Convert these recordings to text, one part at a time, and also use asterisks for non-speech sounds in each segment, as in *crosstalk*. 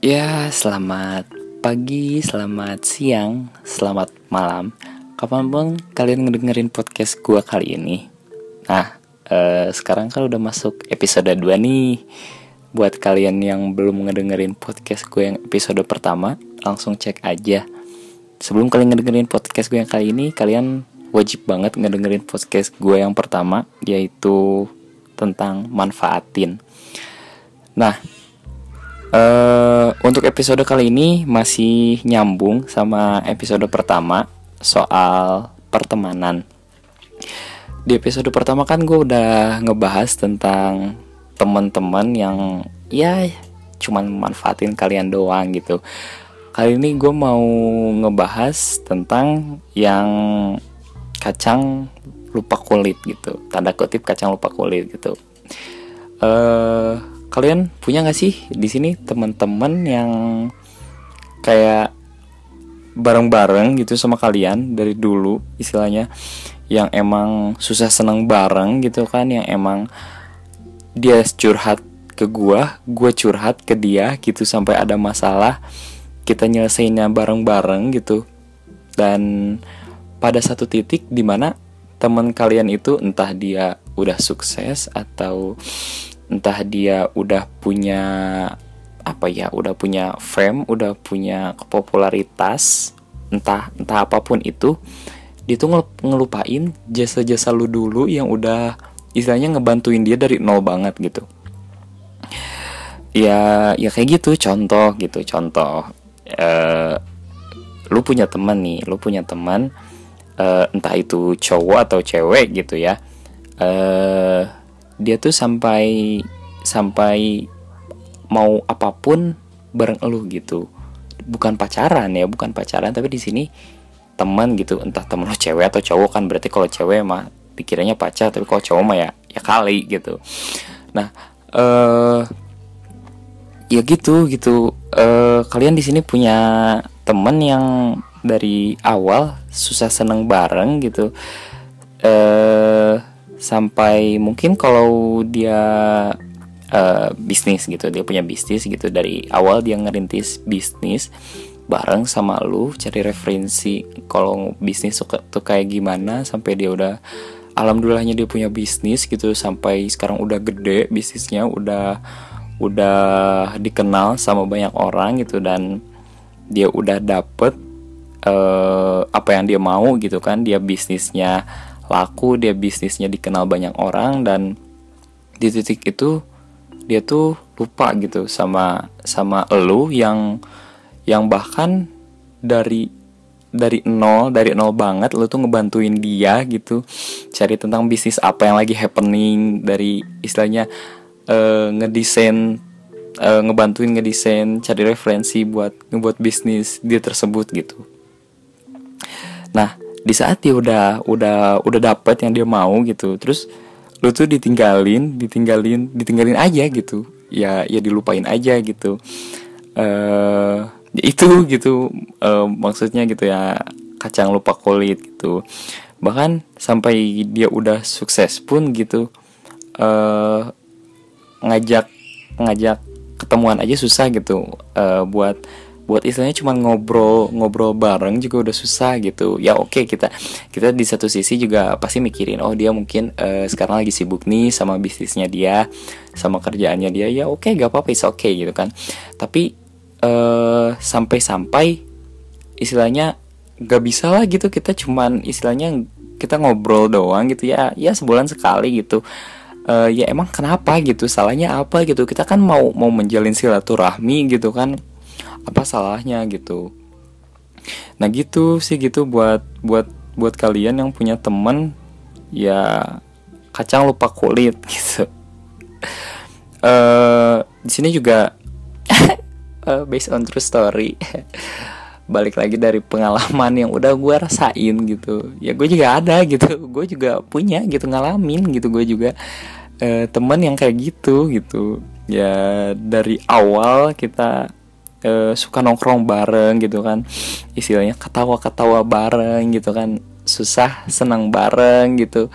Ya, selamat pagi, selamat siang, selamat malam. Kapan pun kalian ngedengerin podcast gue kali ini. Nah, eh, sekarang kan udah masuk episode 2 nih. Buat kalian yang belum ngedengerin podcast gue yang episode pertama Langsung cek aja. Sebelum kalian ngedengerin podcast gue yang kali ini Kalian wajib banget ngedengerin podcast gue yang pertama Yaitu tentang manfaatin. Nah, Uh, untuk episode kali ini masih nyambung sama episode pertama soal pertemanan. Di episode pertama kan gue udah ngebahas tentang teman-teman yang ya cuman manfaatin kalian doang gitu. Kali ini gue mau ngebahas tentang yang kacang lupa kulit gitu. Tanda kutip kacang lupa kulit gitu. Eh uh, kalian punya nggak sih di sini teman-teman yang kayak bareng-bareng gitu sama kalian dari dulu istilahnya yang emang susah seneng bareng gitu kan yang emang dia curhat ke gua, gua curhat ke dia gitu sampai ada masalah kita nyelesainnya bareng-bareng gitu. Dan pada satu titik di mana teman kalian itu entah dia udah sukses atau entah dia udah punya apa ya udah punya fame udah punya popularitas entah entah apa pun itu dia tuh ngelupain jasa-jasa lu dulu yang udah istilahnya ngebantuin dia dari nol banget gitu. Ya ya kayak gitu contoh gitu contoh uh, lu punya teman nih lu punya teman uh, entah itu cowok atau cewek gitu ya uh, dia tuh sampai sampai mau apa pun bareng elu gitu. Bukan pacaran ya bukan pacaran tapi di sini teman gitu. Entah temen lo cewek atau cowok kan berarti kalau cewek mah pikirannya pacar tapi kalau cowok mah ya ya kali gitu. Nah eh uh, ya gitu gitu. Uh, kalian di sini punya temen yang dari awal susah seneng bareng gitu. Eh sampai mungkin kalau dia uh, bisnis gitu dia punya bisnis gitu dari awal dia ngerintis bisnis bareng sama lu cari referensi kalau bisnis suka tuh kayak gimana sampai dia udah alhamdulillahnya dia punya bisnis gitu sampai sekarang udah gede bisnisnya udah udah dikenal sama banyak orang gitu dan dia udah dapet uh, apa yang dia mau gitu kan dia bisnisnya laku dia bisnisnya dikenal banyak orang dan di titik itu dia tuh lupa gitu sama sama elu yang yang bahkan dari dari nol dari nol banget lu tuh ngebantuin dia gitu cari tentang bisnis apa yang lagi happening dari istilahnya uh, ngedesain uh, ngebantuin ngedesain cari referensi buat ngebuat bisnis dia tersebut gitu. Nah di saat dia udah udah udah dapet yang dia mau gitu terus lu tuh ditinggalin ditinggalin ditinggalin aja gitu. Ya ya dilupain aja gitu. Uh, ya itu gitu uh, maksudnya gitu ya kacang lupa kulit gitu. Bahkan sampai dia udah sukses pun gitu uh, ngajak ngajak ketemuan aja susah gitu uh, buat buat istilahnya cuma ngobrol ngobrol bareng juga udah susah gitu. Ya oke okay, kita kita di satu sisi juga pasti mikirin oh dia mungkin uh, sekarang lagi sibuk nih sama bisnisnya dia sama kerjaannya dia. Ya oke okay, gak apa-apa is oke okay, gitu kan. Tapi uh, sampai-sampai istilahnya gak bisa lah gitu. Kita cuman istilahnya kita ngobrol doang gitu ya. Ya sebulan sekali gitu. Uh, ya emang kenapa gitu? Salahnya apa gitu? Kita kan mau mau menjalin silaturahmi gitu kan apa salahnya gitu. Nah gitu sih gitu buat buat buat kalian yang punya temen ya kacang lupa kulit *laughs* gitu. Uh, di sini juga uh, *laughs* based on true story *laughs* balik lagi dari pengalaman yang udah gue rasain gitu. Ya gue juga ada gitu. Gue juga punya gitu ngalamin gitu. Gue juga uh, temen yang kayak gitu gitu. Ya dari awal kita uh, suka nongkrong bareng gitu kan. Istilahnya ketawa-ketawa bareng gitu kan. Susah senang bareng gitu.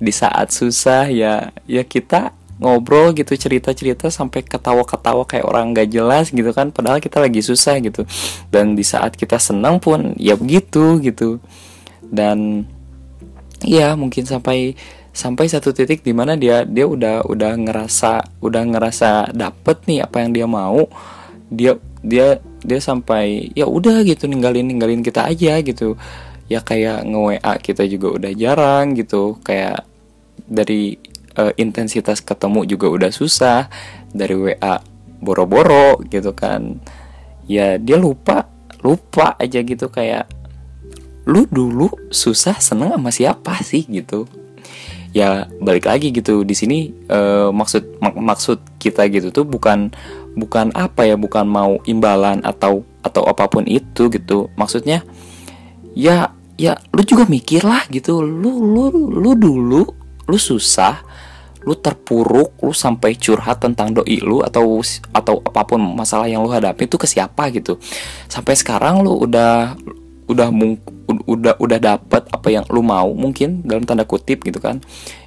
Di saat susah ya ya kita ngobrol gitu cerita-cerita sampai ketawa-ketawa kayak orang gak jelas gitu kan. Padahal kita lagi susah gitu. Dan di saat kita senang pun ya begitu gitu. Dan ya mungkin sampai sampai satu titik di mana dia dia udah udah ngerasa udah ngerasa dapet nih apa yang dia mau. Dia dia dia sampai ya udah gitu ninggalin ninggalin kita aja gitu. Ya kayak nge WA kita juga udah jarang gitu. Kayak dari uh, intensitas ketemu juga udah susah. Dari WA boro-boro gitu kan. Ya dia lupa lupa aja gitu kayak lu dulu susah seneng sama siapa sih? gitu. Ya balik lagi gitu di sini uh, maksud mak maksud kita gitu tuh bukan bukan apa ya bukan mau imbalan atau atau apa pun itu gitu. Maksudnya ya ya lu juga mikir lah gitu. Lu lu lu dulu lu susah lu terpuruk lu sampai curhat tentang doi lu atau atau apa pun masalah yang lu hadapi itu ke siapa gitu. Sampai sekarang lu udah udah mung, udah udah dapet apa yang lu mau mungkin dalam tanda kutip gitu kan.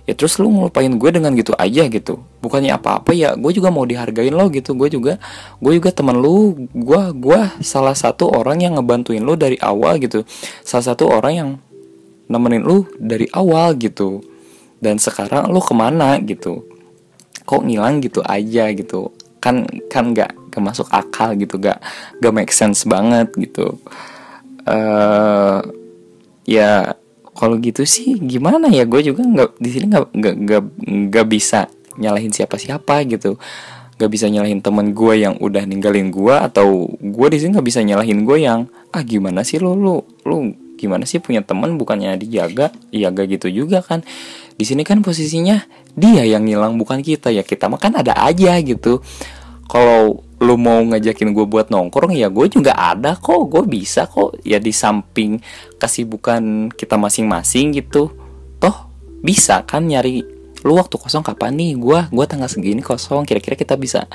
Ya terus lu ngelupain gue dengan gitu aja gitu. Bukannya apa-apa ya gue juga mau dihargain lo gitu. Gue juga gue juga temen lu gue gue salah satu orang yang ngebantuin lu dari awal gitu. Salah satu orang yang nemenin lu dari awal gitu. Dan sekarang lo ke mana gitu. Kok ngilang gitu aja gitu. Kan kan nggak gak masuk akal gitu. Gak gak make sense banget gitu uh, ya kalau gitu sih gimana ya? Gue juga nggak di sini nggak nggak nggak bisa nyalahin siapa siapa gitu. Nggak bisa nyalahin temen gue yang udah ninggalin gue atau gue di sini nggak bisa nyalahin gue yang ah gimana sih lo lo lo gimana sih punya temen? Bukannya dijaga? Gak gitu juga kan. Di sini kan posisinya dia yang ngilang bukan kita. Ya kita mah kan ada aja gitu kalau lu mau ngajakin gue buat nongkrong ya gue juga ada kok. Gue bisa kok. Ya di samping kesibukan kita masing-masing gitu. Toh bisa kan nyari lu waktu kosong kapan nih? Gue gue tanggal segini kosong. Kira-kira kita bisa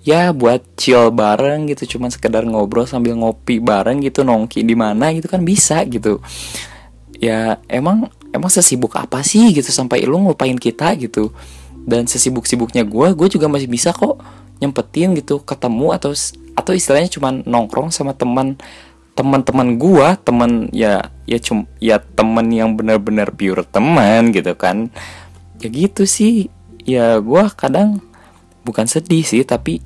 ya buat chill bareng gitu. Cuman sekedar ngobrol sambil ngopi bareng gitu nongki di mana gitu kan bisa gitu. Ya emang emang sesibuk apa sih gitu sampai lu ngelupain kita gitu. Dan sesibuk-sibuknya gue gue juga masih bisa kok nyempetin gitu ketemu atau atau istilahnya cuma nongkrong sama teman teman-teman gue teman ya ya cum ya teman yang benar-benar pure teman gitu kan. Ya gitu sih. Ya gue kadang bukan sedih sih tapi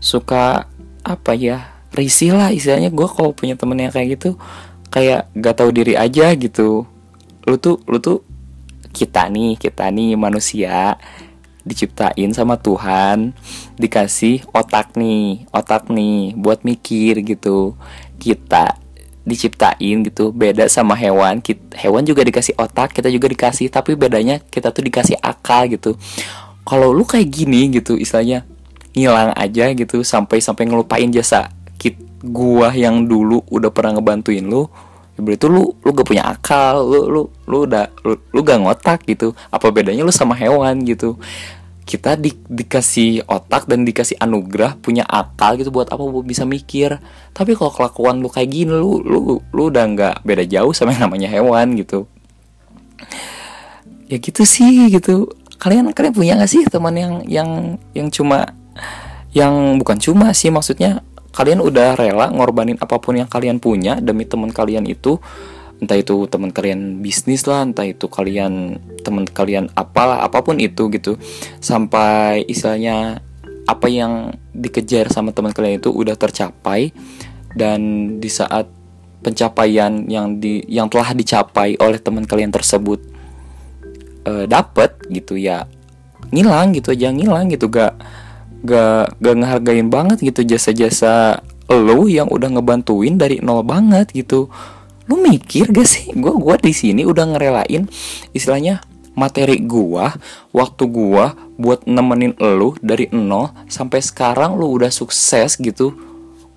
suka apa ya risih lah istilahnya. Gue kalau punya temen yang kayak gitu kayak gak tahu diri aja gitu. Lu tuh lu tuh kita nih kita nih manusia diciptain sama Tuhan dikasih otak nih otak nih buat mikir gitu. Kita diciptain gitu beda sama hewan kita, hewan juga dikasih otak kita juga dikasih tapi bedanya kita tuh dikasih akal gitu. Kalau lu kayak gini gitu istilahnya ngilang aja gitu sampai sampai ngelupain jasa kit gua yang dulu udah pernah ngebantuin lu berarti lu lu gak punya akal lu lu lu udah lu, lu gak ngotak gitu. Apa bedanya lu sama hewan gitu? Kita di, dikasih otak dan dikasih anugerah punya akal gitu buat apa buat bisa mikir. Tapi kalau kelakuan lu kayak gini lu lu lu udah nggak beda jauh sama yang namanya hewan gitu. Ya gitu sih gitu. Kalian kalian punya gak sih teman yang yang yang cuma yang bukan cuma sih maksudnya kalian udah rela ngorbanin apa pun yang kalian punya demi teman kalian itu entah itu teman kalian bisnis lah entah itu kalian teman kalian apalah apa pun itu gitu. Sampai istilahnya apa yang dikejar sama teman kalian itu udah tercapai dan di saat pencapaian yang di yang telah dicapai oleh teman kalian tersebut uh, dapet gitu ya ngilang gitu aja ngilang gitu gak gak gak ngehargain banget gitu jasa-jasa lo yang udah ngebantuin dari nol banget gitu. Lu mikir gak sih? Gue gua di sini udah ngerelain istilahnya materi gua waktu gua buat nemenin lu dari nol sampai sekarang lu udah sukses gitu.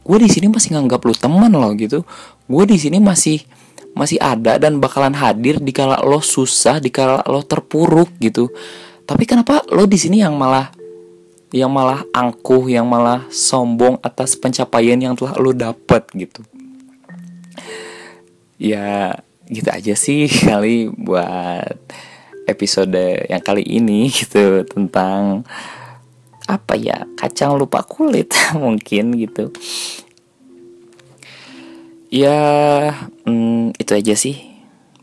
Gue di sini masih nganggap lu teman lo gitu. Gue di sini masih masih ada dan bakalan hadir di kala lo susah di kala lo terpuruk gitu. Tapi kenapa lo di sini yang malah yang malah angkuh, yang malah sombong atas pencapaian yang telah lo dapat gitu. Ya gitu aja sih *laughs* kali buat episode yang kali ini gitu tentang apa ya kacang lupa kulit *laughs* mungkin gitu ya hmm, itu aja sih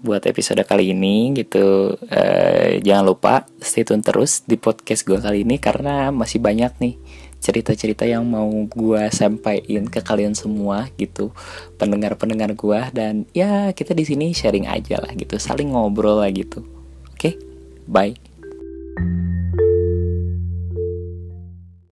buat episode kali ini gitu. Uh, jangan lupa stay tune terus di podcast gue kali ini karena masih banyak nih cerita-cerita yang mau gue sampaikan ke kalian semua gitu. Pendengar-pendengar gue dan ya kita di sini sharing aja lah gitu. Saling ngobrol lah gitu. Oke? Okay? bye